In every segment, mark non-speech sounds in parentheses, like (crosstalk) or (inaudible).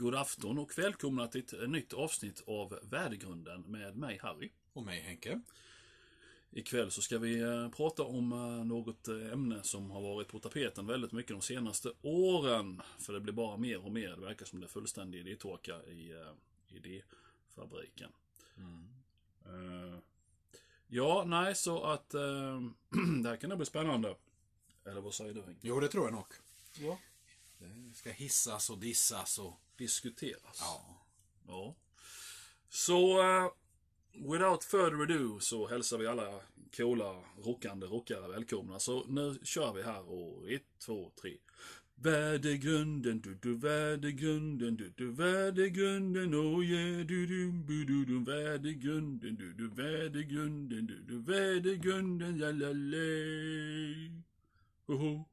God afton och välkomna till ett nytt avsnitt av Värdegrunden med mig Harry. Och mig Henke. Ikväll så ska vi eh, prata om eh, något eh, ämne som har varit på tapeten väldigt mycket de senaste åren. För det blir bara mer och mer. Det verkar som det är fullständig idétorka i idéfabriken. Uh, ja, nej, så att (clears throat) det här kan nog bli spännande. Eller vad säger du Henke? Jo, det tror jag nog. Ja. Det ska hissas och dissas och... Diskuteras. Ja. Ja. Så, uh, without further ado så hälsar vi alla coola, rockande rockare välkomna. Så nu kör vi här och ett, två, tre. Värdegrunden, du du värdegrunden, du du värdegrunden, oh yeah, du du du du du värdegrunden, du du värdegrunden, du du värdegrunden, ja la la. Hoho.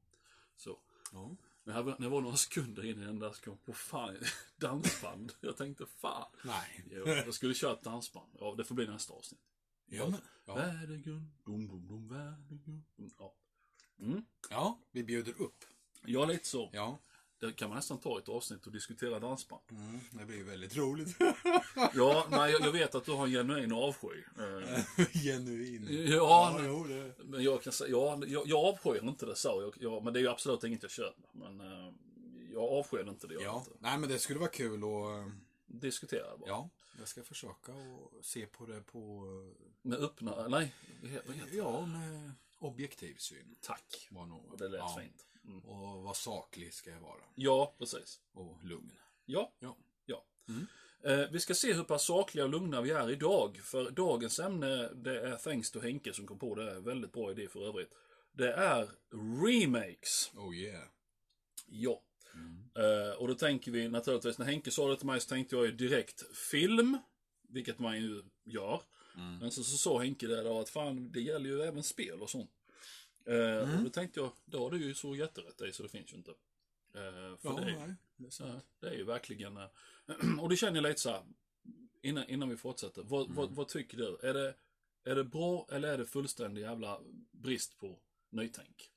Så. ja. Men här, det var några sekunder innan den där kom på fan, (laughs) dansband. Jag tänkte fan. Nej. Jo, jag skulle köra ett dansband. Ja, det får bli nästa avsnitt. Ja, men, ja. Värdegrund, dum dum dum, värdegrund. Ja. Mm. ja, vi bjuder upp. ja, lite så. Ja. Det kan man nästan ta ett avsnitt och diskutera dansband. Mm, det blir väldigt roligt. (laughs) Ja, nej, jag, jag vet att du har en genuin avsky. Eh, (laughs) Genuin. Ja, jo, det... Men jag kan säga, ja, jag, jag avskyr inte det så. Jag, jag, men det är ju absolut inget jag köper. Men eh, jag avskyr inte det. Jag Ja. inte. Nej, men det skulle vara kul att... Diskutera bara. Ja, jag ska försöka och se på det på... Med öppna, nej, vad heter det? Ja, med objektiv syn. Tack. Var nog, Det lät ja. fint. Mm. Och vad saklig ska jag vara. Ja, precis. Och lugn. Ja, Ja. ja. Mm. Eh, vi ska se hur pass sakliga och lugna vi är idag. För dagens ämne, det är thanks to Henke som kom på det. Är väldigt bra idé för övrigt. Det är remakes. Oh yeah. Ja. Mm. Eh, och då tänker vi naturligtvis, när Henke sa det till mig så tänkte jag ju direkt film. Vilket man ju gör. Mm. Men så, så sa Henke det då att fan, det gäller ju även spel och sånt. Eh, Och då tänkte jag, då har du ju så jätterätt i så det finns ju inte. Eh, för Ja, det, är, nej. Det är ja, det är ju verkligen, eh, (clears throat) och det känner jag lite så här, innan, innan vi fortsätter. Vad, Mm. vad, vad tycker du? Är det, är det bra eller är det fullständig jävla brist på nytänk?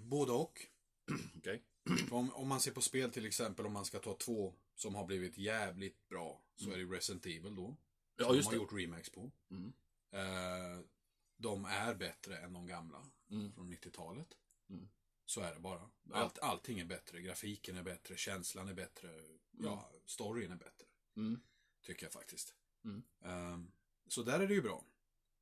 Både och. (clears throat) Okej? (clears throat) Om, om man ser på spel till exempel, om man ska ta två som har blivit jävligt bra, så är det Resident Evil då. Ja, just de har det. gjort remakes på. Mm. Eh, de är bättre än de gamla Mm. från 90-talet. Mm. Så är det bara. Allt, allting är bättre. Grafiken är bättre, känslan är bättre, ja, storyn är bättre. Mm. Tycker jag faktiskt. Mm. Eh, så där är det ju bra.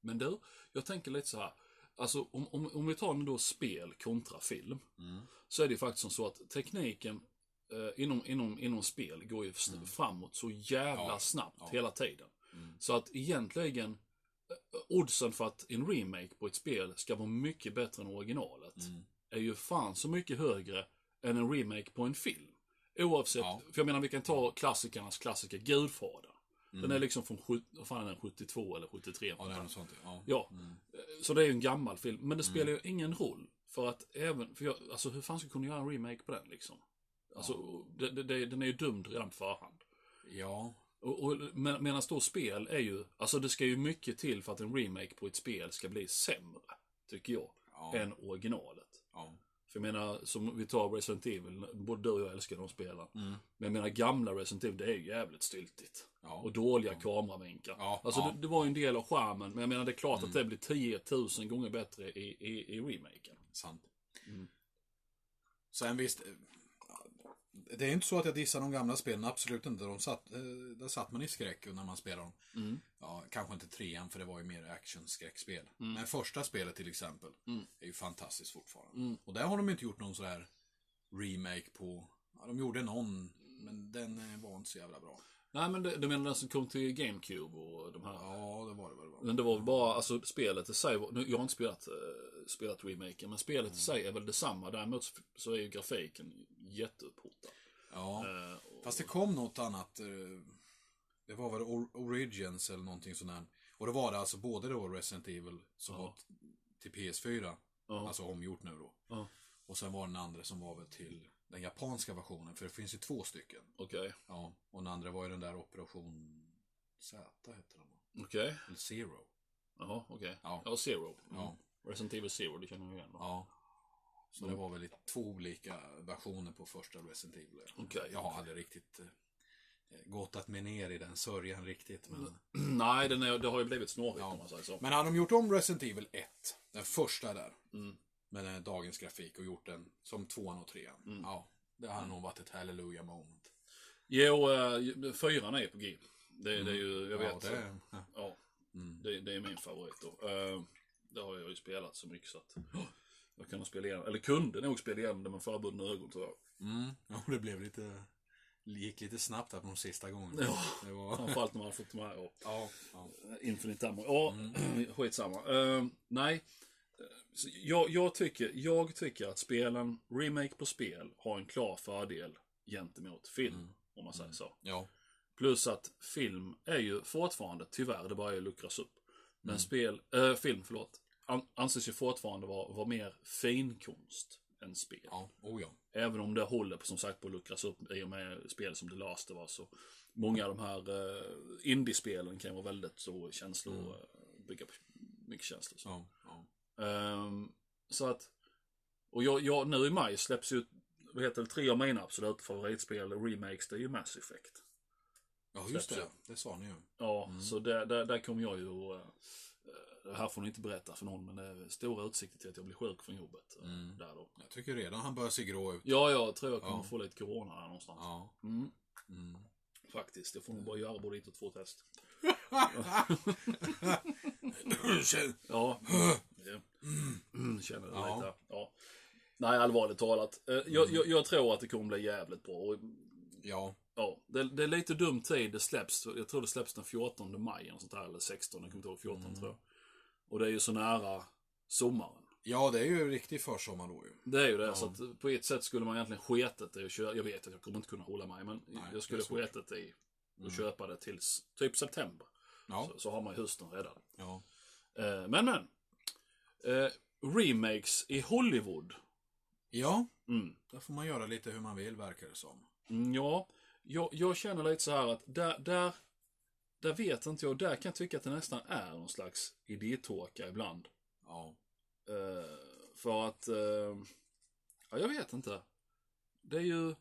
Men du, jag tänker lite så här. Alltså om, om, om vi tar nu då spel kontra film. Mm. Så är det ju faktiskt som så att tekniken eh, inom, inom, inom spel går ju s- framåt så jävla Ja, snabbt ja. hela tiden. Mm. Så att egentligen oddsen för att en remake på ett spel ska vara mycket bättre än originalet Mm. är ju fan så mycket högre än en remake på en film. Oavsett, Ja. för jag menar vi kan ta klassikernas klassiker Gudfadern. Den Mm. är liksom från, fan är den, 72 eller 73? Ja, det är något sånt. Ja. Ja, Mm. så det är ju en gammal film. Men det spelar ju ingen roll. För att även, för jag, alltså hur fan ska jag kunna göra en remake på den liksom? Alltså, det, det, det, den är ju dömd redan på förhand. ja. Och, och, men, medan då spel är ju, alltså det ska ju mycket till för att en remake på ett spel ska bli sämre, tycker jag, Ja. än originalet. ja. För jag menar, som vi tar Resident Evil, både du och jag älskar de spelen. Mm. Men jag menar gamla Resident Evil, det är ju jävligt styltigt. Ja. Och dåliga kameravinklar. Ja, Alltså ja. Mm. Det, det var ju en del av charmen, men jag menar det är klart att det blir 10 000 gånger bättre i, i, i remaken. Sant. Mm. Sen visst, det är inte så att jag dissar de gamla spelen, absolut inte. De satt, eh, där satt man i skräck när man spelade dem. Mm. Ja, kanske inte trean, för det var ju mer action-skräckspel. Men första spelet till exempel Mm. är ju fantastiskt fortfarande. Mm. Och där har de inte gjort någon sån här remake på... Ja, de gjorde någon, men den eh, var inte så jävla bra. Nej men det, du menar den som kom till GameCube och de här? Ja, det var det väl. va? Men det var väl bara, alltså spelet i sig, var- nu, jag har inte spelat, uh, spelat remaken, men spelet i sig är väl detsamma. Däremot så- så är ju grafiken jätteupphottad. Ja, Eh, och- fast det kom något annat. eh, Det var väl Or- Origins eller någonting sånt där. Och då var det alltså både då Resident Evil som Ja. var till PS4, Ja. alltså omgjort nu då. Ja. Och sen var den andra som var väl till den japanska versionen, för det finns ju två stycken. Okej, Ja, och den andra var ju den där Operation Z hette den va? okej. Eller Zero. Jaha, okej. Ja. Ja, Zero. Mm. Ja. Resident Evil Zero, det känner jag igen. då. Ja. Så det var väl två olika versioner på första Resident Evil. Okej. Jag har aldrig riktigt eh, gottat mig ner i den sörjan riktigt. Men, (clears throat) Nej, den är, det har ju blivit snårigt Ja. om man säger så. men hade de gjort om Resident Evil 1, den första där, Mm. med dagens grafik och gjort den som tvåan och trean. Mm. Ja, det hade nog varit ett hallelujah moment. Jo, äh, fyran är på G. Det, det är ju, jag ja, vet. det, ja. Ja, Mm. det, det är min favorit då. Eh, det har jag ju spelat så mycket så att (gasps) jag kunde spela igenom, eller kunde nog spela igenom det med förbundna ögon jag. Mm. Ja, det blev lite... gick lite snabbt här på de sista gångerna. Ja. Det var... Framförallt när man har fått med och Ja, ja. Infinite Ammo. Ja, Mm. (clears throat) skitsamma. Uh, nej. Så Jag, jag, tycker, jag tycker att spelen, remake på spel, har en klar fördel gentemot film. Mm. Om man säger så. ja. Plus att film är ju fortfarande, tyvärr, det börjar ju luckras upp. Men Mm. spel, äh, film, förlåt, anses ju fortfarande vara, vara mer finkonst än spel. Ja, oh ja. Även om det håller på, som sagt på att luckras upp i och med spel som The Last of Us. Så många av de här uh, indiespelen kan vara väldigt så känslor, Mm. eh, bygga på mycket känslor. Så. ja. Ehm, så att, och jag, jag, nu i maj släpps ju, vad heter det, tre av mina absoluta favoritspel, remakes, det är ju Mass Effect. Ja, just det. Det sa ni ju. Ja, Mm. så där, där, där kommer jag ju, eh, det här får ni inte berätta för någon, men det är stora utsikter till att jag blir sjuk från jobbet. eh, Mm. Där då. Jag tycker redan han börjar se grå ut. Ja, jag tror jag kommer Ja. få lite corona där någonstans. Ja. Mm. Mm. Faktiskt, jag får nog bara göra både ett och två test. (laughs) Ja. ja. Mm, Känner det Ja. lite. Ja. Nej, allvarligt talat. Eh, Jag, jag, jag tror att det kommer bli jävligt bra. Och, ja. ja, det, det är lite dum tid det släpps. Jag tror det släpps den 14 maj eller sånt där, eller 16, jag kommer inte ihåg, 14 Mm. tror jag. Och det är ju så nära sommaren. ja, det är ju riktig försommar då ju. Det är ju det, Ja. så att på ett sätt skulle man egentligen sketet i att köra. Jag vet att jag kommer inte kunna hålla mig, men Nej, jag skulle sketet i att Mm. köpa det tills typ september. Ja. Så, så har man ju hösten redan. Ja. Eh, men men. Eh, remakes i Hollywood. Ja, Mm. där får man göra lite hur man vill verkar det som. Mm, ja, jag, jag känner lite så här att där, där, där vet inte jag. Där kan jag tycka att det nästan är någon slags idétorka ibland. Ja. Eh, för att, eh, ja jag vet inte. Det är ju,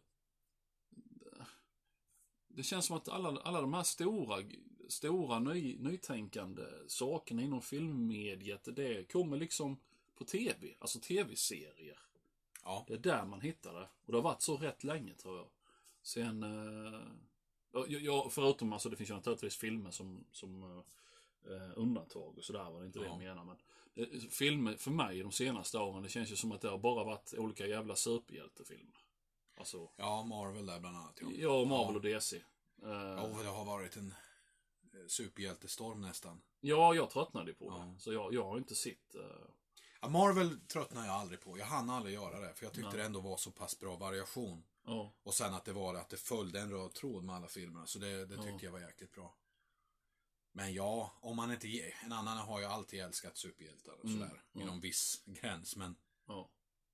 det känns som att alla, alla de här stora, stora ny, nytänkande sakerna inom filmmediet, det kommer liksom på tv, alltså tv-serier. Ja. Det är där man hittar det. Och det har varit så rätt länge tror jag. Sen, eh, ja, ja, förutom alltså det finns ju naturligtvis filmer som, som eh, undantag och sådär var det inte det Ja. jag menar. Men det, filmer för mig de senaste åren, det känns ju som att det har bara varit olika jävla superhjältefilmer. Alltså, Ja, Marvel där bland annat. Ja, ja, Marvel Ja. och DC. Eh, ja det har varit en eh, superhjältestorm nästan. ja, jag tröttnade på Ja. det. Så jag, jag har inte sett... eh, Ja, Marvel tröttnar jag aldrig på. Jag hann aldrig göra det. För jag tyckte Nej. det ändå var så pass bra variation. Ja, Och sen att det var att det följde en röd tråd med alla filmerna. Så det, det tyckte Ja. jag var jäkligt bra. Men ja, om man inte... ge- En annan har ju alltid älskat superhjältar och Mm, sådär. ja. Inom viss gräns. Men ja,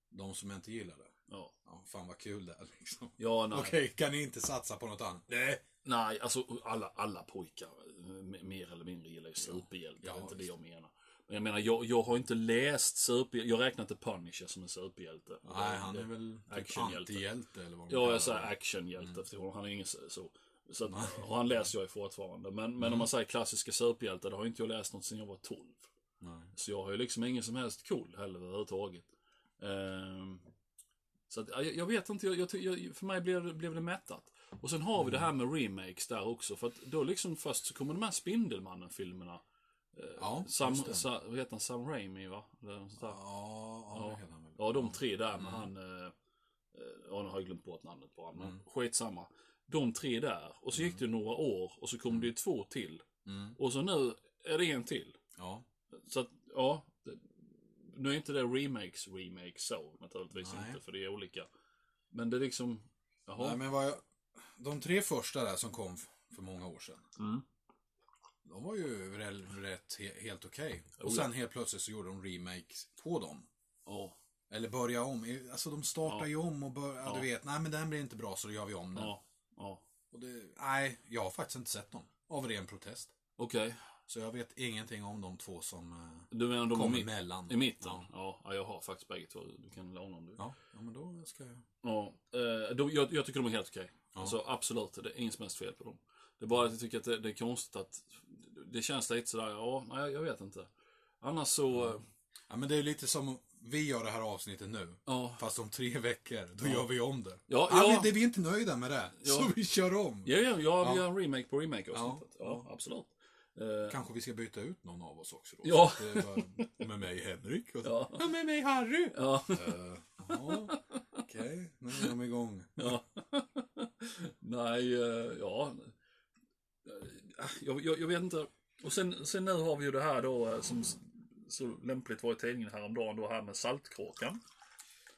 de som inte gillar det. ja. Ja, fan vad kul det är liksom. Ja, nej. Okej, kan ni inte satsa på något annat? Nej. Nej, alltså alla, alla pojkar eh, mer eller mindre gillar ju superhjältar. Ja, det är inte det jag menar. Jag menar, jag, jag har inte läst superhjälte. Jag räknar inte Punisher som en superhjälte. Nej, han är väl typ actionhjälte. antihjälte eller vad man Ja, jag säger det. actionhjälte. För han är ingen så. så. att, och han läser jag fortfarande. Men, men Mm. om man säger klassiska superhjältar, då har inte jag läst något sedan jag var 12. Nej. Så jag har ju liksom ingen som helst cool heller överhuvudtaget. Ehm, så att, ja, jag, jag vet inte, jag, jag, för mig blev, det- blev det mättat. Och sen har vi det här med remakes där också. För att då liksom först så kommer de här Spindelmannen-filmerna. Eh, Ja, Sam. Sa, vad heter han? Sam Raimi va? Eller något sånt där. Ja, ja, Ja. de tre där med Mm. han... Eh, eh, ja, nu har jag glömt bort namnet på honom. Men Mm. skitsamma. De tre där. Och så gick det några år och så kom det ju två till. Mm. Och så nu är det en till. Ja. Så att, ja. Det, nu är inte det remakes, remakes så naturligtvis Nej. inte. För det är olika. Men det är liksom, jaha. Nej, men vad jag... De tre första där som kom för många år sedan. De var ju rätt, rätt he, helt okej. Oh, Och sen helt plötsligt så gjorde de remakes på dem. Ja, Eller börja om. Alltså de startar Ja. ju om och börjar, ja. Du vet, nej men den blir inte bra så då gör vi om den. ja, ja. Och det, nej, jag har faktiskt inte sett dem. Av ren protest. Okej. Så jag vet ingenting om de två som eh, Du menar de kom i, emellan. i mitten? Ja. Ja. ja, jag har faktiskt bägge två. Du kan låna om du Ja, ja men då ska jag... Ja, eh, de, jag, jag tycker de är helt okej. Ja. Alltså absolut, det är inget som helst fel på dem. Det är bara att jag tycker att det, det är konstigt att det känns lite sådär, ja, nej, jag vet inte. Annars så, eh, Ja men det är lite som vi gör det här avsnittet nu. ja. Fast om tre veckor, då gör vi om det. Ja, ja. vi, det, vi är inte nöjda med det. Ja. Så vi kör om. Ja, ja, ja, vi Ja. gör en remake på remake avsnittet. Ja, Ja. absolut. Eh, Kanske vi ska byta ut någon av oss också då. Ja. Med mig Henrik och. Ja. Ja, med mig Harry. ja, Uh, ja, okej. Nu är de igång. ja. (laughs) nej, eh, ja. Eh, Jag, jag, jag vet inte. Och sen, sen nu har vi ju det här då eh, som så lämpligt var i tidningen häromdagen då här med Saltkråkan.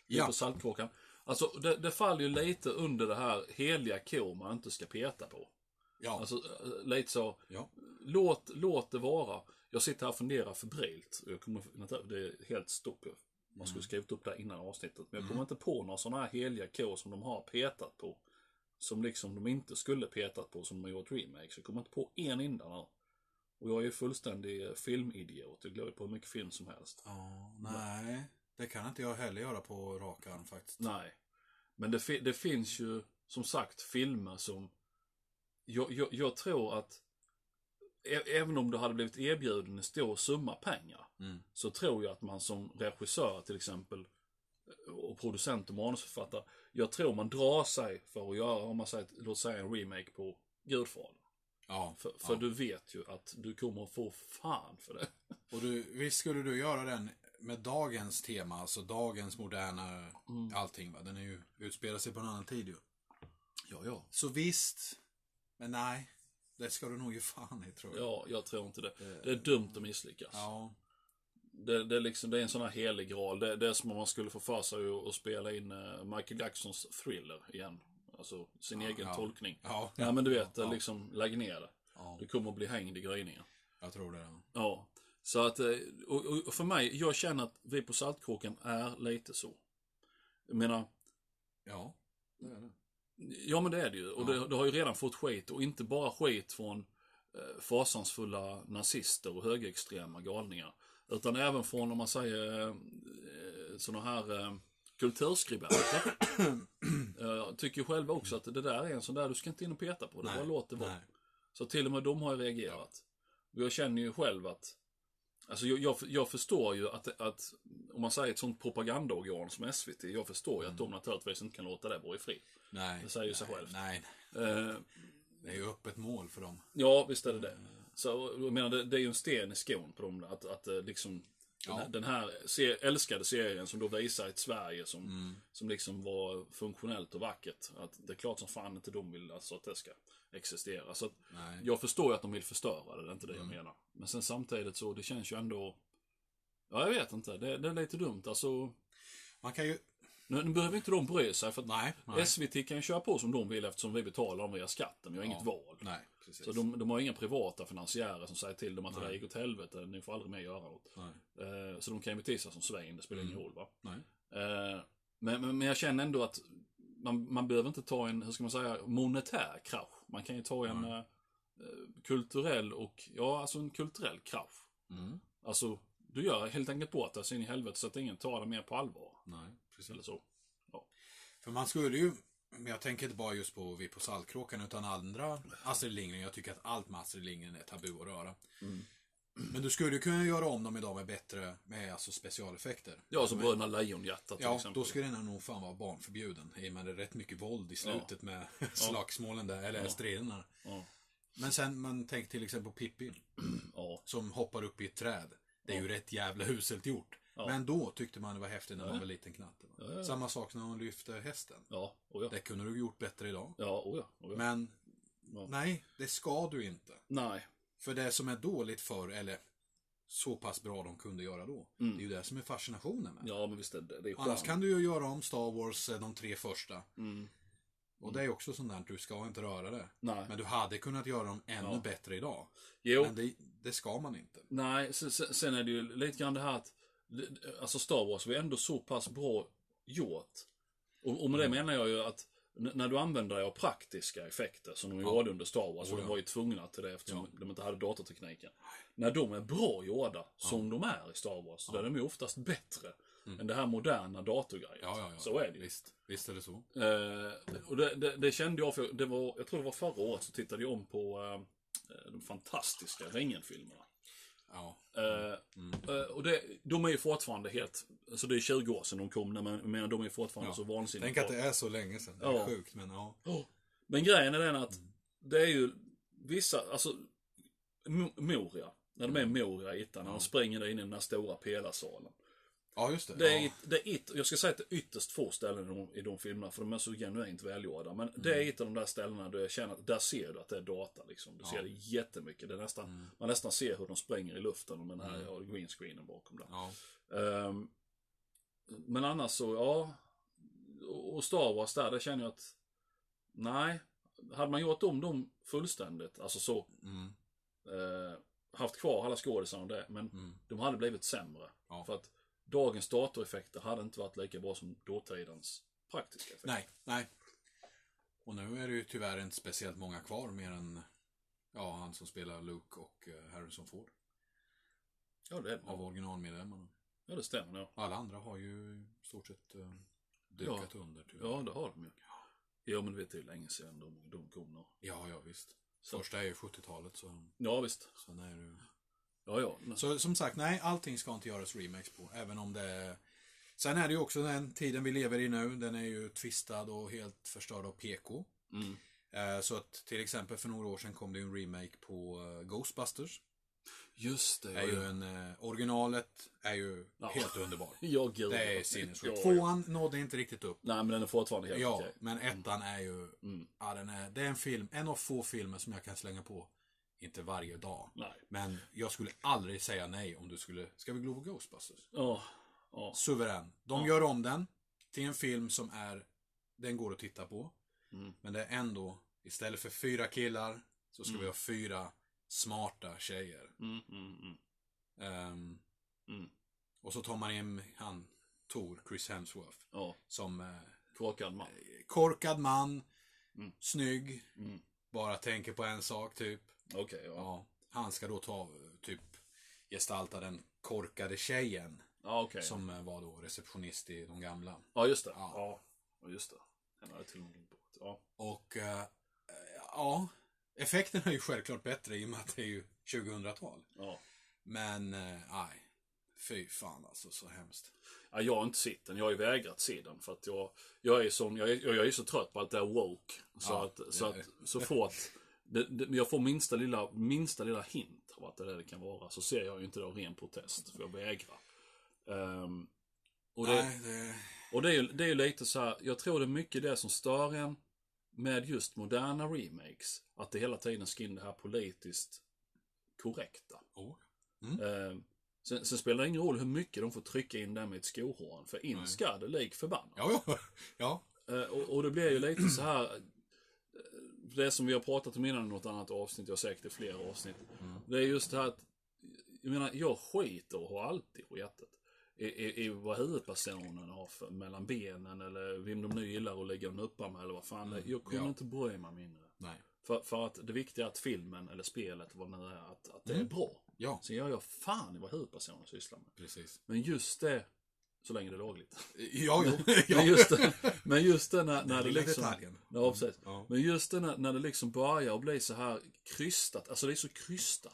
Ja. på Saltkråkan. Alltså det, det faller ju lite under det här heliga kor man inte ska peta på. Ja. Alltså eh, lite så, ja. låt, låt det vara. Jag sitter här och funderar febrilt. Jag kommer, det är helt stopp. Man skulle skrivit upp det här innan avsnittet. Men jag kommer inte på några sådana här heliga kor som de har petat på. Som liksom de inte skulle petat på som de har gjort remakes. Jag kommer inte på en enda nu. Och jag är ju fullständig eh, filmidiot. Jag glömmer på hur mycket film som helst. ja. Nej, det kan inte jag heller göra på rak arm faktiskt. Nej. Men det, fi- det finns ju som sagt filmer som jag, jag, jag tror att även om du hade blivit erbjuden en stor summa pengar Mm. så tror jag att man som regissör till exempel och producent och manusförfattare jag tror man drar sig för att göra, om man säger, låt säga en remake på Gudfadern. Ja. För, för ja. du vet ju att du kommer att få fan för det. (laughs) Och du, visst skulle du göra den med dagens tema, alltså dagens moderna Mm. allting va? Den är ju, utspelar sig på en annan tid ju. Ja, ja. Så visst, men nej. Det ska du nog ge fan i tror jag. Ja, jag tror inte det. Det är dumt att misslyckas. Ja. Det, det, är liksom, det är en sån här helig graal. Det, det är som om man skulle få för sig att, spela in eh, Michael Jacksons thriller igen. Alltså sin egen ja. tolkning. Ja. Ja men du vet, Ja. liksom lägg ner det. Ja, Du kommer att bli hängd i gryningen. jag tror det. Ja. Så att, eh, och, och för mig, jag känner att vi på Saltkråkan är lite så. Jag menar, Ja, det är det. ja men det är det ju. Och Ja. det, det har ju redan fått skit. Och inte bara skit från eh, fasansfulla nazister och högerextrema galningar. Utan även från, om man säger, eh, sådana här eh, kulturskribenter. (coughs) eh, tycker själva också att det där är en sån där, du ska inte in och peta på det. Bara låt det vara. nej. Så till och med de har ju reagerat. Och jag känner ju själv att Alltså jag, jag, jag förstår ju att, att om man säger ett sånt propagandaorgan som SVT, jag förstår ju att de naturligtvis inte kan låta det vara i fri. Nej. Det säger ju sig nej, självt. Nej, Eh, det är ju öppet mål för dem. ja, visst är det det. Så jag menar, det, det är ju en sten i skon på dem att, att eh, liksom den här, Ja. den här se, älskade serien som då visar ett Sverige som, Mm. som liksom var funktionellt och vackert. Att det är klart som fan inte de vill alltså, att det ska existera. Så att. Jag förstår ju att de vill förstöra det, det är inte det Mm. jag menar. Men sen samtidigt så, det känns ju ändå... Ja, jag vet inte. Det, det är lite dumt. Alltså, Man kan ju... nu, nu behöver inte de bry sig för att Nej. nej. SVT kan köra på som de vill eftersom vi betalar dem via skatten. Vi har inget Ja. val. Nej, precis. Så de, de har inga privata finansiärer som säger till dem att det Nej. där gick åt helvete, ni får aldrig mer göra något. Eh, så de kan ju bete sig som svin, det spelar ingen Mm. roll va. Eh, men, men, men jag känner ändå att man, man behöver inte ta en, hur ska man säga, monetär krasch. Man kan ju ta en eh, kulturell och, ja alltså en kulturell krasch. Mm. Alltså, du gör helt enkelt bort det så in i helvete så att ingen tar det mer på allvar. Nej, precis. Eller så. För man skulle ju, men jag tänker inte bara just på Vi på Saltkråkan utan andra Astrid Lindgren. Jag tycker att allt med Astrid Lindgren är tabu att röra. Mm. Men du skulle ju kunna göra om dem idag med bättre, med alltså specialeffekter. Ja, som Bröderna Lejonhjärta till Ja, exempel. då skulle den nog fan vara barnförbjuden. I och med det är rätt mycket våld i slutet med (laughs) slagsmålen där, eller Ja. striderna. Ja. Men sen, man tänker till exempel på Pippi, ja. som hoppar upp i ett träd. Det är ju rätt jävla huselt gjort. Ja. Men då tyckte man det var häftigt när man var liten knatte. Ja. Samma sak när hon lyfte hästen. Ja, och ja. Det kunde du gjort bättre idag. Ja, och ja. Men nej, det ska du inte. Nej. För det som är dåligt för eller så pass bra de kunde göra då. Mm. Det är ju det som är fascinationen med. Ja, men visst är det, det är Annars kan du ju göra om Star Wars, eh, de tre första. Mm. Och det är också sånt där, du ska inte röra det. Nej. Men du hade kunnat göra dem ännu Ja. bättre idag. Jo. Men det, det ska man inte. Nej, sen är det ju lite grann det här att alltså Star Wars var ändå så pass bra gjort. Och, och med det menar jag ju att när du använder dig av praktiska effekter som de Ja. gjorde under Star Wars, Oh, och de ja. var ju tvungna till det eftersom Ja. de inte hade datortekniken. När de är bra gjorda, som de är i Star Wars, så är de ju oftast bättre än det här moderna datorgrejen. Mm. Ja, ja, ja. Så är det. Visst, visst är det så. Eh, och det, det, det kände jag, för det var, jag tror det var förra året, så tittade jag om på eh, de fantastiska Ringen-filmerna. Ja. Eh, eh, och det, de är ju fortfarande helt, alltså det är 20 år sedan de kom, men menar, de är fortfarande Ja. så vansinnigt Tänk att det är så länge sedan. Det är Ja. sjukt, men ja. Ja. Men grejen är den att det är ju vissa, alltså Mo- Moria, när de är i Moria i ettan, när de springer där inne i den här stora pelarsalen. Ja, just det. Det är, ja. ett, det är ett, jag ska säga att det är ytterst få ställen i de, i de filmerna, för de är så genuint välgjorda. Men det är ett av de där ställena där jag känner att där ser du att det är data. Liksom. Du ser det jättemycket. Det är nästan, Man nästan ser hur de springer i luften med den här ja, green screenen bakom där. Ja. Ehm, men annars så, ja. Och Star Wars där, det känner jag att... Nej. Hade man gjort om dem fullständigt, alltså så. Mm. Eh, haft kvar alla skådisar och det, men Mm. de hade blivit sämre. Ja. För att dagens datoreffekter hade inte varit lika bra som dåtidens praktiska effekter. Nej, nej. Och nu är det ju tyvärr inte speciellt många kvar mer än ja, han som spelar Luke och eh, Harrison Ford. Ja, det, är, Av originalmedlemmarna. ja, det stämmer. Ja. Alla andra har ju i stort sett uh, dukat under. Tyvärr. ja, det har de ju. Ja, men du vet, det är ju länge sedan de, de kom. ja, ja visst. Så. Första är ju 70-talet så Ja, visst. sen är det ju... Ja, ja. Men, Så som sagt, nej, allting ska inte göras remakes på. Även om det är... Sen är det ju också den tiden vi lever i nu. Den är ju tvistad och helt förstörd av PK. mm. Eh, Så att till exempel för några år sedan kom det en remake på eh, Ghostbusters. Just det. är ju en, eh, originalet är ju Ja. helt underbar. (laughs) Ja, gud. Det är sinnessjukt. Tvåan nådde inte riktigt upp. Nej, men den är fortfarande helt Ja, okej. men ettan är ju... Mm. Ja, den är, det är en film, en av få filmer som jag kan slänga på. Inte varje dag. Nej. Men jag skulle aldrig säga nej om du skulle... Ska vi gå på Ghostbusters? Ja. Ja. Suverän. De Ja. gör om den till en film som är... Den går att titta på. Mm. Men det är ändå, istället för fyra killar, så ska Mm. vi ha fyra smarta tjejer. Mm, Mm. och så tar man in han, Thor, Chris Hemsworth. Ja. Som eh, Korkad man. korkad man, snygg, bara tänker på en sak typ. Okej, ja. Ja, han ska då ta, typ, gestalta den korkade tjejen. Ja, okej. Som eh, var då receptionist i de gamla. Ja, just det. Ja. Ja. Just det. Den har jag till och med glömt bort. Ja. Och, eh, ja, effekten är ju självklart bättre i och med att det är ju 2000-tal. Ja. Men, nej. Fy fan alltså, så hemskt. Ja, jag har inte sett den. Jag har ju vägrat se den. För att jag, jag är sån, jag är, jag är så trött på allt det här woke. Så Ja, att, så är- att, så fort (laughs) det, det, jag får minsta lilla, minsta lilla hint av att det där det kan vara, så ser jag ju inte det av ren protest. För jag vägrar. Ehm, och det, Nej, det... och det är ju det är ju lite så här, jag tror det är mycket det som stör en med just moderna remakes. Att det hela tiden ska in det här politiskt korrekta. Oh. Eh, sen, sen spelar det ingen roll hur mycket de får trycka in där med ett skohorn. För in ska det lik förbannat. Ja, ja. ja. Eh, och, och det blir ju lite så här. Det som vi har pratat om innan i något annat avsnitt, jag har säkert i flera avsnitt. Det är just det här att, jag menar, jag skiter och har alltid skitit. I, i, i vad huvudpersonen har för, mellan benen eller vem de nu gillar att lägga en uppa med eller vad fan är. Jag kommer ja. inte bry mig mindre. Nej. För, för att det viktiga är att filmen eller spelet, vad det nu är, att, att det Mm. är bra. Ja, Sen gör jag fan i vad huvudpersonen sysslar med. precis. Men just det, så länge det är lagligt. Ja, jo. Men (laughs) just det, men just det när, när det liksom... detaljen. Ja, precis. Ja. Men just det när, när det liksom börjar att bli så här krystat. Alltså det är så krystat.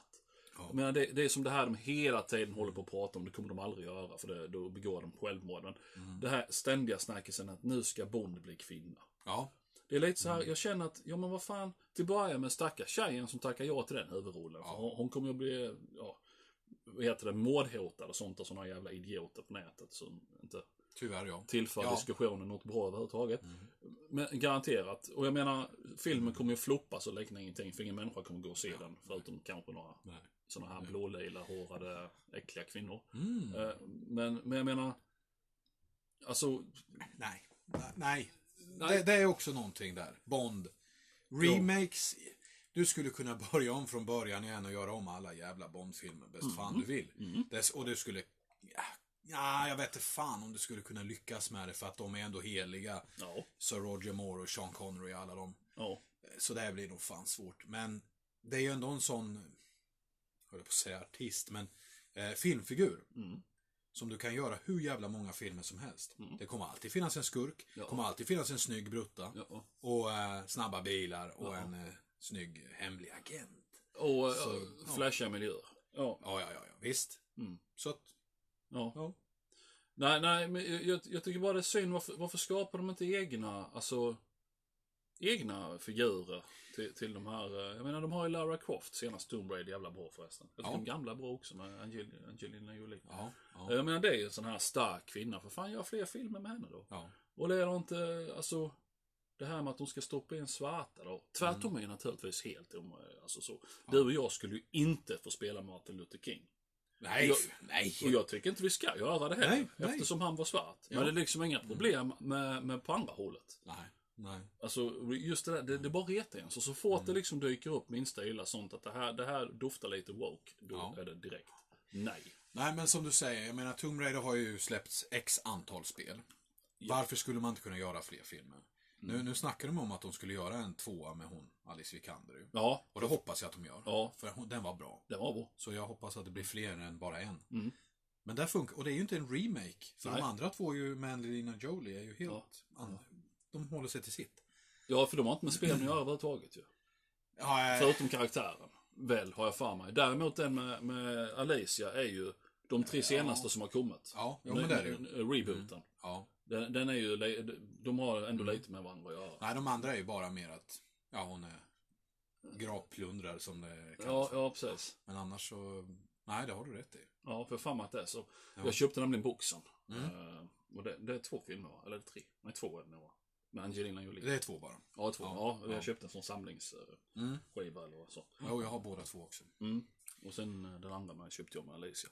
Ja. Jag menar, det, det är som det här de hela tiden håller på att prata om. Det kommer de aldrig göra för det, då begår de självmord. Men Mm. det här ständiga snackisen att nu ska Bond bli kvinna. Ja. Det är lite så här, Mm. jag känner att, ja men vad fan, till börja med stackars tjejen som tackar ja till den huvudrollen. Ja. Hon, hon kommer ju att bli, ja, vad heter det, mordhotad och sånt och sådana jävla idioter på nätet som inte Tyvärr ja. tillför Ja. diskussionen något bra överhuvudtaget. Mm. Men garanterat. Och jag menar, filmen kommer ju floppa så länge ingenting. För ingen människa kommer gå och se den. Förutom kanske några Nej. sådana här blålila hårade äckliga kvinnor. Mm. Eh, Men, men jag menar, alltså, Nej. Nej. Nej. Nej. Det, det är också någonting där. Bond. Remakes. Du skulle kunna (laughs) börja om från början igen och göra om alla jävla Bond-filmer bäst fan du vill. Det, och du skulle ja, Ja, jag vet inte fan om du skulle kunna lyckas med det för att de är ändå heliga. Ja. Sir Roger Moore och Sean Connery och alla dem. Ja. Så det här blir nog fan svårt. Men det är ju ändå en sån, jag höll på att säga artist, men eh, filmfigur. Mm. Som du kan göra hur jävla många filmer som helst. Mm. Det kommer alltid finnas en skurk. Ja. Kommer alltid finnas en snygg brutta. ja. Och eh, snabba bilar och Ja. en eh, snygg hemlig agent. Och Så, Så, ja. flasha miljöer. Ja. Ja, ja, ja, ja. visst. Mm. Så att, ja. ja. Nej, nej, men jag- jag, tycker bara det är synd. Varför, varför skapar de inte egna, alltså, egna figurer till, till de här? eh, Jag menar, de har ju Lara Croft, senast Tomb Raider, jävla bra förresten. Jag tycker Ja. de gamla är bra också med Angel- Angelina Jolie. Ja, ja, Jag menar, det är ju en sån här stark kvinna. För fan, gör fler filmer med henne då. ja. Och det är inte, alltså, det här med att de ska stoppa in svarta då. Tvärtom är ju naturligtvis helt om, alltså så. Du och jag skulle ju inte få spela Martin Luther King. Nej, Jag- nej. Och jag tycker inte vi ska göra det heller. Nej, nej. Eftersom han var svart. Ja. Men det är liksom inga problem med, med på andra hållet. Nej, nej. Alltså just det där, det, det bara retar en. Så, så fort Mm. det liksom dyker upp minsta illa sånt att det här, det här doftar lite woke. Då Ja. är det direkt. Nej. Nej, men som du säger, jag menar Tomb Raider har ju släppts x antal spel. Varför skulle man inte kunna göra fler filmer? Mm. Nu, nu snackar de om att de skulle göra en tvåa med hon, Alice Vikander. Ja, Och det hoppas jag att de gör. Ja. För hon, den var bra. det var bra. Så jag hoppas att det blir fler än bara en. Mm. Men där funkar, och det är ju inte en remake. För Nej. de andra två ju med Angelina Jolie är ju helt... Ja. an- De håller sig till sitt. Ja, för de har inte med spelen att göra överhuvudtaget ju. Ja, Förutom karaktären. Väl, har jag för mig. Däremot den med, med Alicia är ju de tre senaste som har kommit. ja, jo, men det är det ju. Mm. Rebooten. Ja. Den, den är ju, de har ändå lite med varandra att göra. Nej, de andra är ju bara mer att, ja hon är gravplundrare som det kallas. Ja, ja, precis. Men annars så, nej det har du rätt i. Ja, för fan att det är så. Ja. Jag köpte nämligen boxen. Mm. Eh, och det, det är två filmer, eller tre? Nej, två är det nog. Med Angelina Jolie. Det är två bara. Ja, två. Ja, Ja, jag ja. köpte en sån samlingsskiva Mm. eller så. Jo, jag har båda två också. Mm. Och sen eh, den andra med köpte jag med Alicia.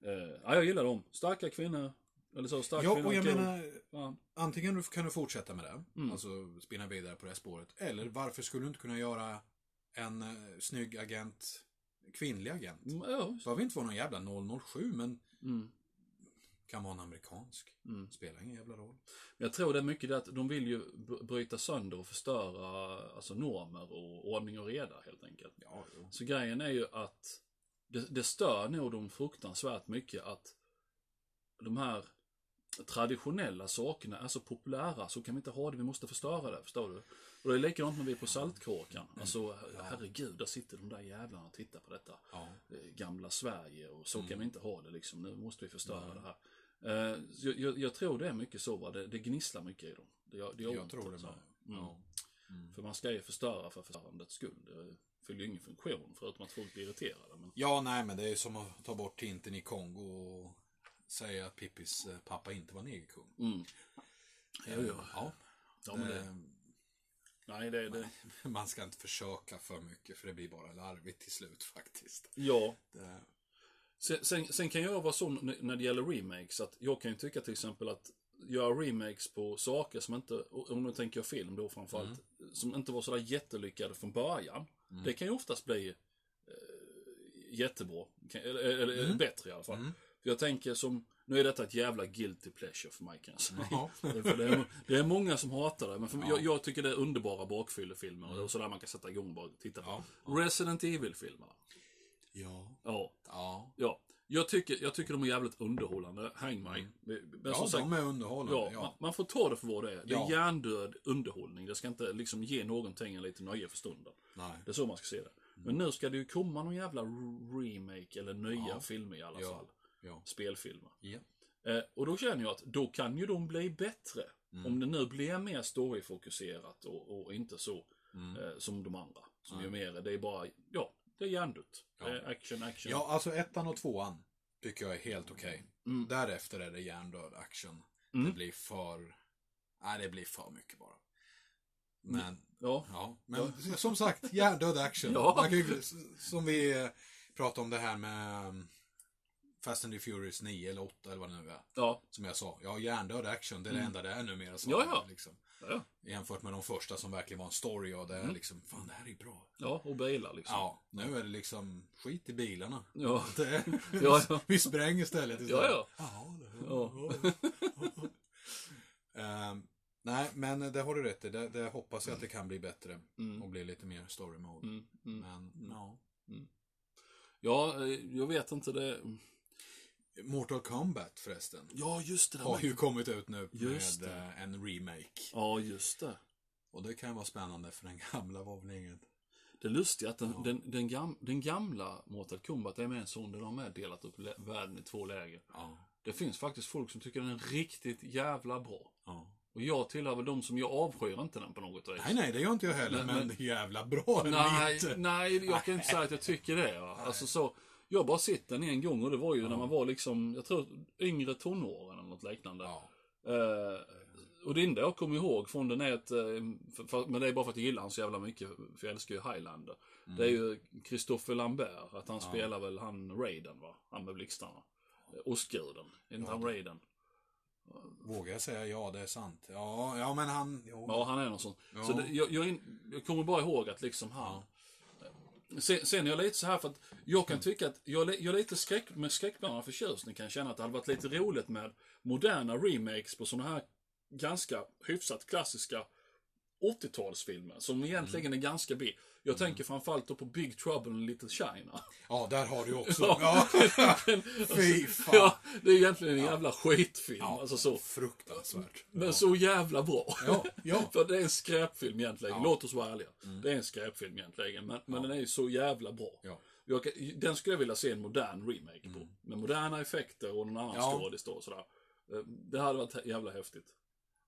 Eh, ja, jag gillar dem. Starka kvinnor. Eller så, starka Ja, och jag cool. menar, Ja. antingen kan du fortsätta med det, Mm. alltså spinna vidare på det spåret, eller varför skulle du inte kunna göra en uh, snygg agent, kvinnlig agent? Mm, ja. Behöver inte vara någon jävla 007, men Mm. kan vara en amerikansk. Mm. Spelar ingen jävla roll. Jag tror det är mycket det att de vill ju bryta sönder och förstöra alltså normer och ordning och reda helt enkelt. Ja, jo. Så grejen är ju att det, det stör nog dem fruktansvärt mycket att de här traditionella sakerna är så populära så kan vi inte ha det, vi måste förstöra det, förstår du? Och det är likadant när vi är på Saltkråkan. Alltså herregud, där sitter de där jävlarna och tittar på detta. Ja. eh, gamla Sverige och så Mm. kan vi inte ha det liksom. Nu måste vi förstöra det här. Eh, jag, jag, jag tror det är mycket så, va? Det, det gnisslar mycket i dem. Det, det Jag ont, tror det med. Mm. Ja. Mm. För man ska ju förstöra för förstörandets skull. Det fyller ju ingen funktion förutom att folk blir irriterade. Men... ja, nej, men det är som att ta bort tinten i Kongo och säga att Pippis eh, pappa inte var negerkung. Mm. Jo, jo. Ja. Ja, men det, Eh, nej, det, det, (laughs) Man ska inte försöka för mycket för det blir bara larvigt till slut faktiskt. ja. Det, Sen, sen, sen kan jag vara sån när det gäller remakes att jag kan ju tycka till exempel att göra remakes på saker som inte, om nu tänker jag film då framförallt, som inte var sådär jättelyckade från början. Det kan ju oftast bli eh, jättebra. Eller eller bättre i alla fall. För jag tänker som, nu är detta ett jävla guilty pleasure för mig kan jag säga. Ja. (laughs) för det, är, det är många som hatar det, men för, jag, jag tycker det är underbara bakfyllefilmer. Och sådär man kan sätta igång och bara titta på. Ja. Resident Evil-filmerna. ja. Ja. Ja. Ja, jag tycker, jag tycker de är jävligt underhållande. Häng mig. Men Mm. Ja, som sagt, de är underhållande. ja, Ja. Man, man får ta det för vad det är. Det är Ja. hjärndöd underhållning. Det ska inte liksom ge någonting en liten nöje för stunden. Nej. Det är så man ska se det. Men nu ska det ju komma någon jävla remake eller nya Ja. filmer i alla Ja. fall. Ja. Spelfilmer. Ja. Eh, och då känner jag att då kan ju de bli bättre. Mm. Om det nu blir mer storyfokuserat och, och inte så Mm. eh, som de andra. Som ju mer, det är bara, ja, det är hjärndött. Ja. Är action, action. ja, alltså ettan och tvåan tycker jag är helt okej. Mm. Därefter är det hjärndöd action. Mm. Det blir för... Nej, det blir för mycket bara. Men, Ja. ja. Men som sagt, hjärndöd action. (laughs) Ja. Ju, som vi eh, pratade om det här med Fast and the Furious 9 eller 8 eller vad det nu är. Ja. Som jag sa, ja hjärndöd action, det är det enda det är numera. Så Ja, ja. Liksom. Ja, ja. jämfört med de första som verkligen var en story och det är liksom, fan det här är bra. Ja, och bilar liksom. Ja, nu är det liksom skit i bilarna. Ja. (laughs) Det Ja, ja. (laughs) Vi spränger istället. istället. Ja, ja. Jaha, det, Ja. (laughs) Ehm, nej, men det har du rätt i. Det, det hoppas jag att det kan bli bättre. Och bli lite mer story mode. Mm, mm. Men, ja. Ja, eh, jag vet inte det. Mortal Kombat förresten. Ja, just det. Har ju kommit ut nu Just med det. eh, en remake. Ja, just det. Och det kan vara spännande för den gamla var väl inget. Det lustiga är att den, den, den, gam, den gamla Mortal Kombat är med en sån där de är delat upp världen i två läger. Ja. Det finns faktiskt folk som tycker den är riktigt jävla bra. ja. Och jag tillhör väl de som jag avskyr inte den på något vis. Nej, nej, det gör inte jag heller. Men- Men, men- är jävla bra Nej, lite. nej, jag kan inte (laughs) säga att jag tycker det. Va? Alltså så, jag har bara sett den en gång och det var ju när man var liksom, jag tror yngre tonåren eller något liknande. Ja. Eh, och det enda jag kommer ihåg från den är att, eh, för, för, men det är bara för att jag gillar han så jävla mycket, för jag älskar ju Highlander. Det är ju Christopher Lambert, att han spelar väl han Raiden va? Han med blixtarna. Eh, Ostguden, inte han Raiden? Vågar jag säga ja, det är sant. Ja, ja men han... Jo. Ja, han är någon sån. Ja. Så det, jag, jag, jag kommer bara ihåg att liksom han... Sen, sen är jag lite så här för att jag kan tycka att jag, jag är lite skräck, med skräckblandad förtjusning kan känna att det hade varit lite roligt med moderna remakes på sådana här ganska hyfsat klassiska 80-talsfilmer som egentligen är ganska B. Jag tänker framförallt då på Big Trouble in Little China. Ja, där har du också. (laughs) Ja. Ja. Fy fan. Ja, det är egentligen en jävla skitfilm. Alltså så. Fruktansvärt. Men så jävla bra. Ja, ja. (laughs) För det är en skräpfilm egentligen. Ja. Mm. Låt oss vara ärliga. Det är en skräpfilm egentligen. Men, men den är ju så jävla bra. Ja. Jag, den skulle jag vilja se en modern remake på. Med moderna effekter och någon annan Mm. Ja. skådis då och sådär. Eh, Det hade varit jävla häftigt.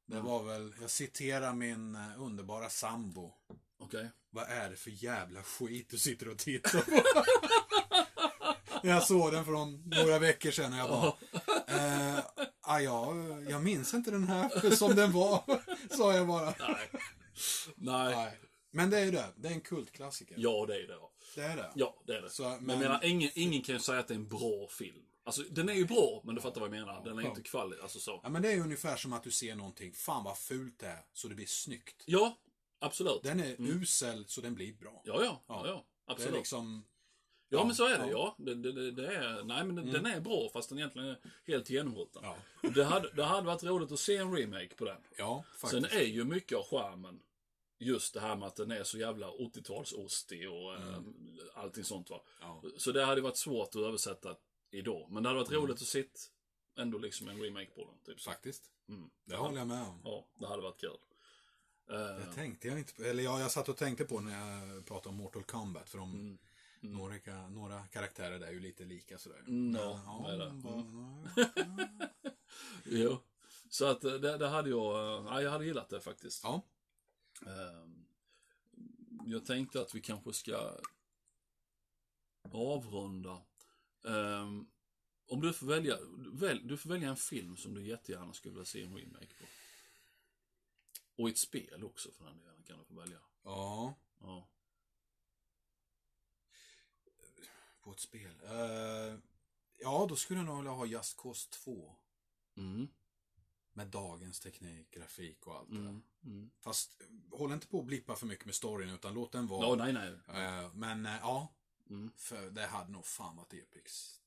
Det var väl, jag citerar min eh, underbara sambo. Okej? Vad är det för jävla skit du sitter och tittar på? (laughs) jag såg den från några veckor sedan och jag bara... Eh, ah, ja, jag minns inte den här (laughs) som den var, (laughs) sa jag bara. Nej. Nej. Nej. Men det är ju det. Det är en kultklassiker. Ja, det är det. Det är det. Ja, det är det. Så, men... men- menar, ingen, ingen kan ju säga att det är en bra film. Alltså, den är ju bra, men du fattar vad jag menar. Den är Ja. inte kvalitet, alltså så. Ja, men det är ungefär som att du ser någonting, fan vad fult det är, så det blir snyggt. Ja, absolut. Den är usel, så den blir bra. Ja, ja. ja, ja Det är absolut. liksom... Ja, men så är det. ja. Ja. Det, det, det, är, nej, men den, den är bra fast den egentligen är helt genomrutten. Ja, Det, hade, det hade varit roligt att se en remake på den. ja Sen faktiskt. är ju mycket av charmen just det här med att den är så jävla 80-talsostig och eh, allting sånt va. Ja. Så det hade varit svårt att översätta idag. Men det hade varit roligt att se ändå liksom en remake på den. Typ. Faktiskt. Mm. Det håller jag med om. Ja, det hade varit kul. Eh, Det tänkte jag inte på. Eller ja, jag satt och tänkte på när jag pratade om Mortal Kombat. För de, Mm. Några, ka- några karaktärer där är ju lite lika sådär. Mm, ja, Men, det vad- (laughs) jo. Så att eh, det, det hade jag, eh, ja, jag hade gillat det faktiskt. Ja. Ehm, Jag tänkte att vi kanske ska avrunda. Ehm, Om du får välja, väl, du får välja en film som du jättegärna skulle vilja se en remake på. Och ett spel också för den delen kan du få välja. ja. Ja. På ett spel. Eh, ja, då skulle jag nog vilja ha Just Cause 2. Mm, Med dagens teknik, grafik och allt det där. mm, mm. Fast eh, håll inte på att blippa för mycket med storyn utan låt den vara. Ja, nej, nej. Eh, men eh, ja, Mm. för det hade nog fan varit episkt.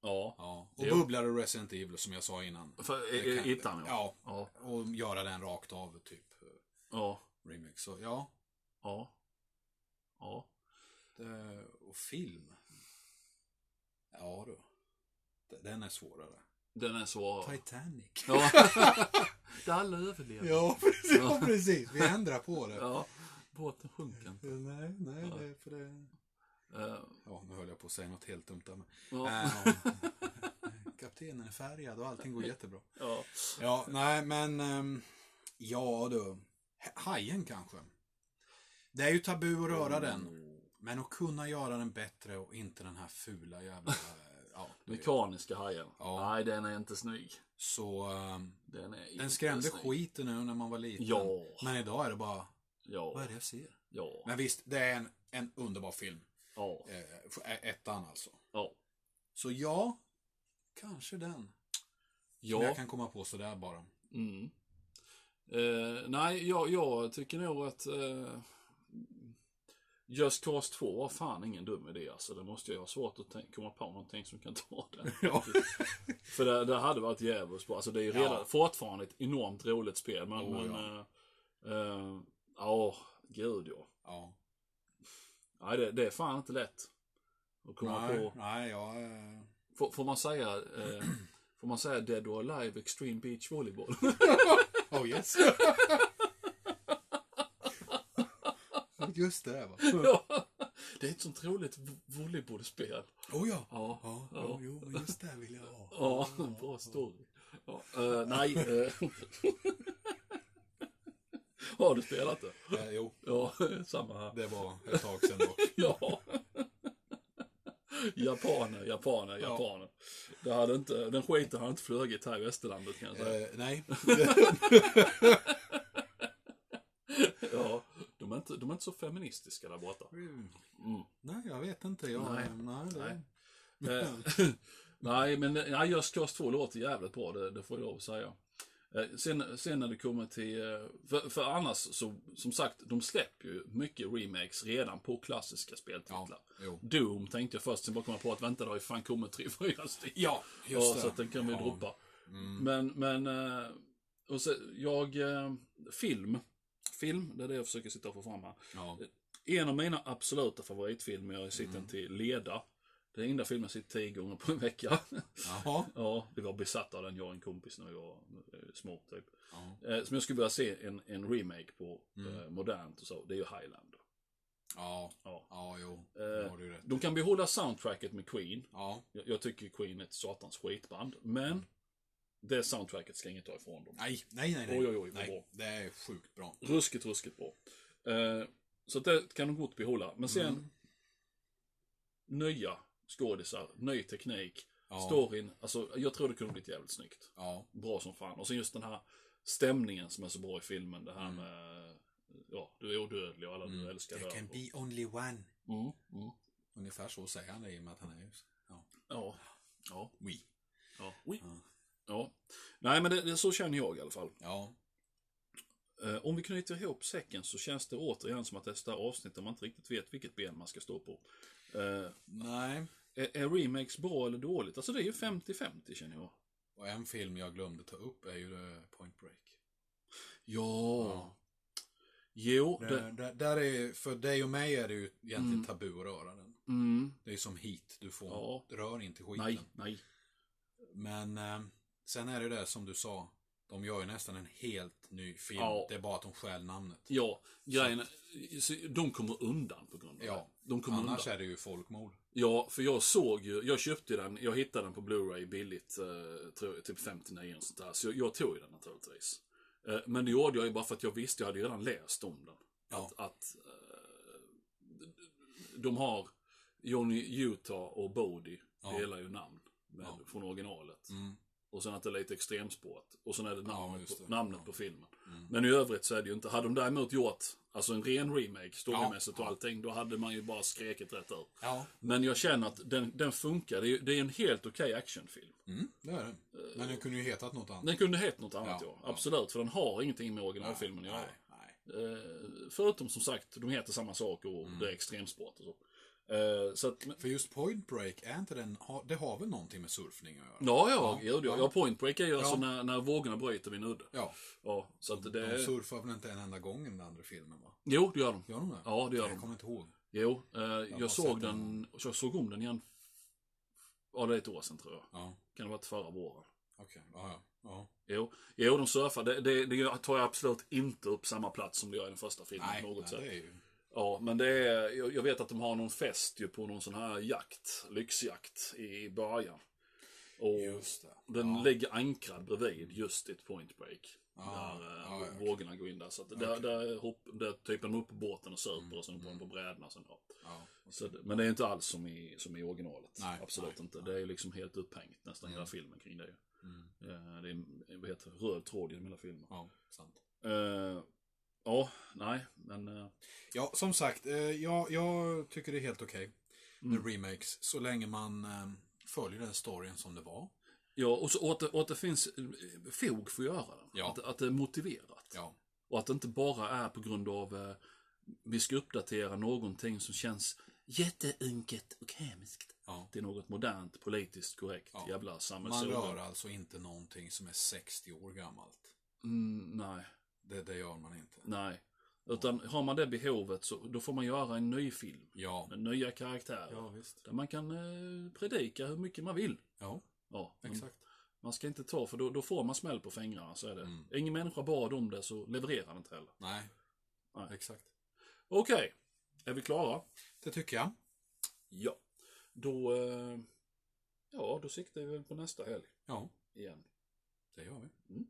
Ja. Ja. Och Jo. bubblare Resident Evil som jag sa innan. För, Det ettan, ja. Ja, Ja. och göra den rakt av typ eh, Ja. remix. Så ja, Ja. Ja. det, och film. Ja du. Den är svårare. Den är så... Titanic. Ja. (laughs) Där alla överlever. Ja, precis. Ja, precis. Vi ändrar på det. Ja. Båten sjunker inte. Nej, nej, det är för det. Eh, Ja, nu höll jag på att säga något helt dumt där. Men... ja. Eh, (laughs) kaptenen är färgad och allting går jättebra. ja. Ja, nej men... ehm, ja du. Hajen kanske. Det är ju tabu att röra den. Men att kunna göra den bättre och inte den här fula jävla... eh, Ja, vet. Mekaniska hajen. Ja. Nej, den är inte snygg. Så ehm, Den är den skrämde snygg. skiten nu när man var liten. Ja. Men idag är det bara, Ja. vad är det jag ser? Ja. Men visst, det är en, en underbar film. Ja. Eh, ettan alltså. Ja. Så ja, kanske den. Som Ja. jag kan komma på sådär bara. Mm. Eh, nej, jag, jag tycker nog att eh, Just Cause 2 var fan ingen dum idé alltså. Det måste jag ha svårt att komma på någonting som kan ta den. (laughs) Ja. För det, det hade varit jävligt bra. Alltså det är ju redan Ja. fortfarande ett enormt roligt spel. Men, Oh, men ja. eh, eh, ja, gud ja. ja. Nej, det, det är fan inte lätt. Att komma Nej, på. nej, jag... eh, Får, får man säga eh, (clears throat) Får man säga Dead or Alive Extreme Beach Volleyball? (laughs) (laughs) Oh yes. (laughs) Just det, va. ja, det är ett sånt roligt vo- volleybollspel. Oh ja. Ja, Ja, ja. jo, just det vill jag ha. Ja, bra story. Ja, eh, nej. (laughs) Har du spelat det? Eh, jo, (laughs) Ja, samma här. det var ett tag sedan dock. (laughs) Ja. Japaner, japaner, Ja. japaner. Det hade inte, den skiten hade inte flugit här i västerlandet kan jag säga. Eh, nej. Ja, de är, inte, de är inte så feministiska där borta. Mm. Mm. Nej, jag vet inte. Jag, Nej. nej, det, Nej. Eh, nej, men nej, Just Cause 2 låter jävligt bra, det, det får jag lov att säga. Eh, Sen, sen när det kommer till, eh, för, för annars så, som sagt, de släpper ju mycket remakes redan på klassiska speltitlar. Ja. Doom tänkte jag först, sen bara kom jag på att vänta, det har ju fan kommit tre, (laughs) fyra stycken. Ja, just ja, det. Så att den kan vi Ja. droppa. Mm. Men, men, eh, och så, jag, film, film, det är det jag försöker sitta och få fram här. Ja. En av mina absoluta favoritfilmer, jag sitter Mm. till Leda. Det är den enda filmen jag sett tio gånger på en vecka. Jaha. (laughs) ja, vi var besatta av den, jag och en kompis, när vi var eh, små typ. Eh, som jag skulle vilja se en, en remake på, Mm. eh, modernt och så, det är ju Highlander. Ja. Ja. Ja, jo. Eh, har du rätt. De kan behålla soundtracket med Queen. Ja. Jag, jag tycker Queen är ett satans skitband, men det soundtracket ska ingen ta ifrån dem. Nej, nej, nej. nej. Oj, oj, oj, nej. bra. Det är sjukt bra. Ruskigt, ruskigt bra. Eh, så det kan de gott behålla. Men sen, Mm. nya skådisar, ny teknik, Ja. storyn. Alltså, jag tror det kunde blivit jävligt snyggt. Ja. Bra som fan. Och sen just den här stämningen som är så bra i filmen. Det här Mm. med, ja, du är odödlig och alla du Mm. älskar There can be only one. Mm, mm. Ungefär så säger han det i och med att han är just... Ja. Ja. Ja. We. Ja. Oui. Ja. ja. Nej, men det, det, så känner jag i alla fall. Ja. Eh, om vi knyter ihop säcken så känns det återigen som att det är det här avsnitt där man inte riktigt vet vilket ben man ska stå på. Eh, Nej. är, är remakes bra eller dåligt? Alltså det är ju 50-50 känner jag. Och en film jag glömde ta upp är ju Point Break. Ja. Ja. Jo, Där, det, där, där är, för dig och mig är det ju egentligen Mm. tabu att röra den. mm, Det är som hit, du får, Ja. rör inte skiten. nej, nej. Men eh, sen är det det som du sa, de gör ju nästan en helt ny film. Ja. Det är bara att de stjäl namnet. Ja, grejen är- de kommer undan på grund av Ja. det. De kommer Annars undan. är det ju folkmord. Ja, för jag såg ju, jag köpte den, jag hittade den på Blu-ray billigt, eh, tror typ 59 och sånt där. Så jag, jag tog den naturligtvis. Eh, men det gjorde jag ju bara för att jag visste, jag hade redan läst om den. Ja. Att, att eh, de har Johnny Utah och Bodie Ja. delar ju namn med, Ja. från originalet. Mm. Och sen att det är lite extremsport. Och sen är det Ja, namnet, på, det. namnet Ja. på filmen. Mm. Men i övrigt så är det ju inte, hade de däremot gjort alltså en ren remake, storymässigt Ja. och allting, då hade man ju bara skrikit rätt ut. Ja, Men jag känner att den, den funkar. Det är, det är en helt okej actionfilm. mm, det är det. Men den kunde ju hetat något annat. Den kunde heta något annat ja, Ja, ja. Absolut, för den har ingenting med originalfilmen att göra. Nej, nej. Eh, förutom som sagt, de heter samma sak och Mm. det är extremsport och så. Så att, För just Point Break, är inte den, det har väl någonting med surfning att göra? ja, ja, ja, ja. ja. point break är ju alltså Ja. när, när vågorna bryter vid en udde. Ja, Ja, så att de det... surfar väl inte en enda gång i den andra filmen va? Jo, det gör de. Gör de det? Ja, det gör Jag de. kommer inte ihåg. Jo, eh, jag, har såg den, jag såg om den igen. Ja, det är ett år sedan tror jag. Ja, Kan det ha varit förra våren. okej. Ja, ja. ja. Jo, jo de surfar. Det, det, det tar jag absolut inte upp samma plats som det gör i den första filmen Nej, på något nej, sätt. det är ju... Ja, men det är, jag, vet att de har någon fest ju på någon sån här jakt, lyxjakt i början. Och Just det. den ja. ligger ankrad bredvid just ett point break. Ja, där eh, ja, vågorna går in där. Så att där, där, hopp, där typen de upp på båten och söper och sen på, på brädorna. Sen, ja. Ja. Så, det- men det är inte alls som i, som i originalet. Nej, Absolut nej, inte. Det är liksom helt upphängt nästan hela filmen kring det. Mm. Eh, Det är vad heter, det, röd tråd genom hela filmen. Ja, sant. Eh, Ja, nej, men... eh, Ja, som sagt, eh, jag, jag tycker det är helt okej med Mm. remakes. Så länge man eh, följer den storyn som det var. Ja, och, så, och, att, det, och att det finns fog för att göra den. Ja. Att, att det är motiverat. Ja. Och att det inte bara är på grund av eh, vi ska uppdatera någonting som känns jätteunket och hemskt. ja. Det är något modernt, politiskt korrekt, Ja. jävla Man samhällsord. rör alltså inte någonting som är 60 år gammalt. Mm, nej, Det, det gör man inte. nej. Utan har man det behovet så då får man göra en ny film. Ja. Med nya karaktärer. Ja, visst. Där man kan eh, predika hur mycket man vill. Ja, Ja, men exakt. Man ska inte ta, för då, då får man smäll på fingrarna, så är det. Mm. Ingen människa bad om det, så levererar den inte heller. Nej. Nej. Exakt. Okej, är vi klara? Det tycker jag. Ja. Då, eh, ja, då siktar vi väl på nästa helg Ja, igen. det gör vi.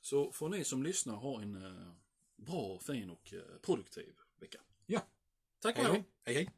Så får ni som lyssnar ha en eh, bra, fin och eh, produktiv vecka. Ja. Tack och Hej hej! hej.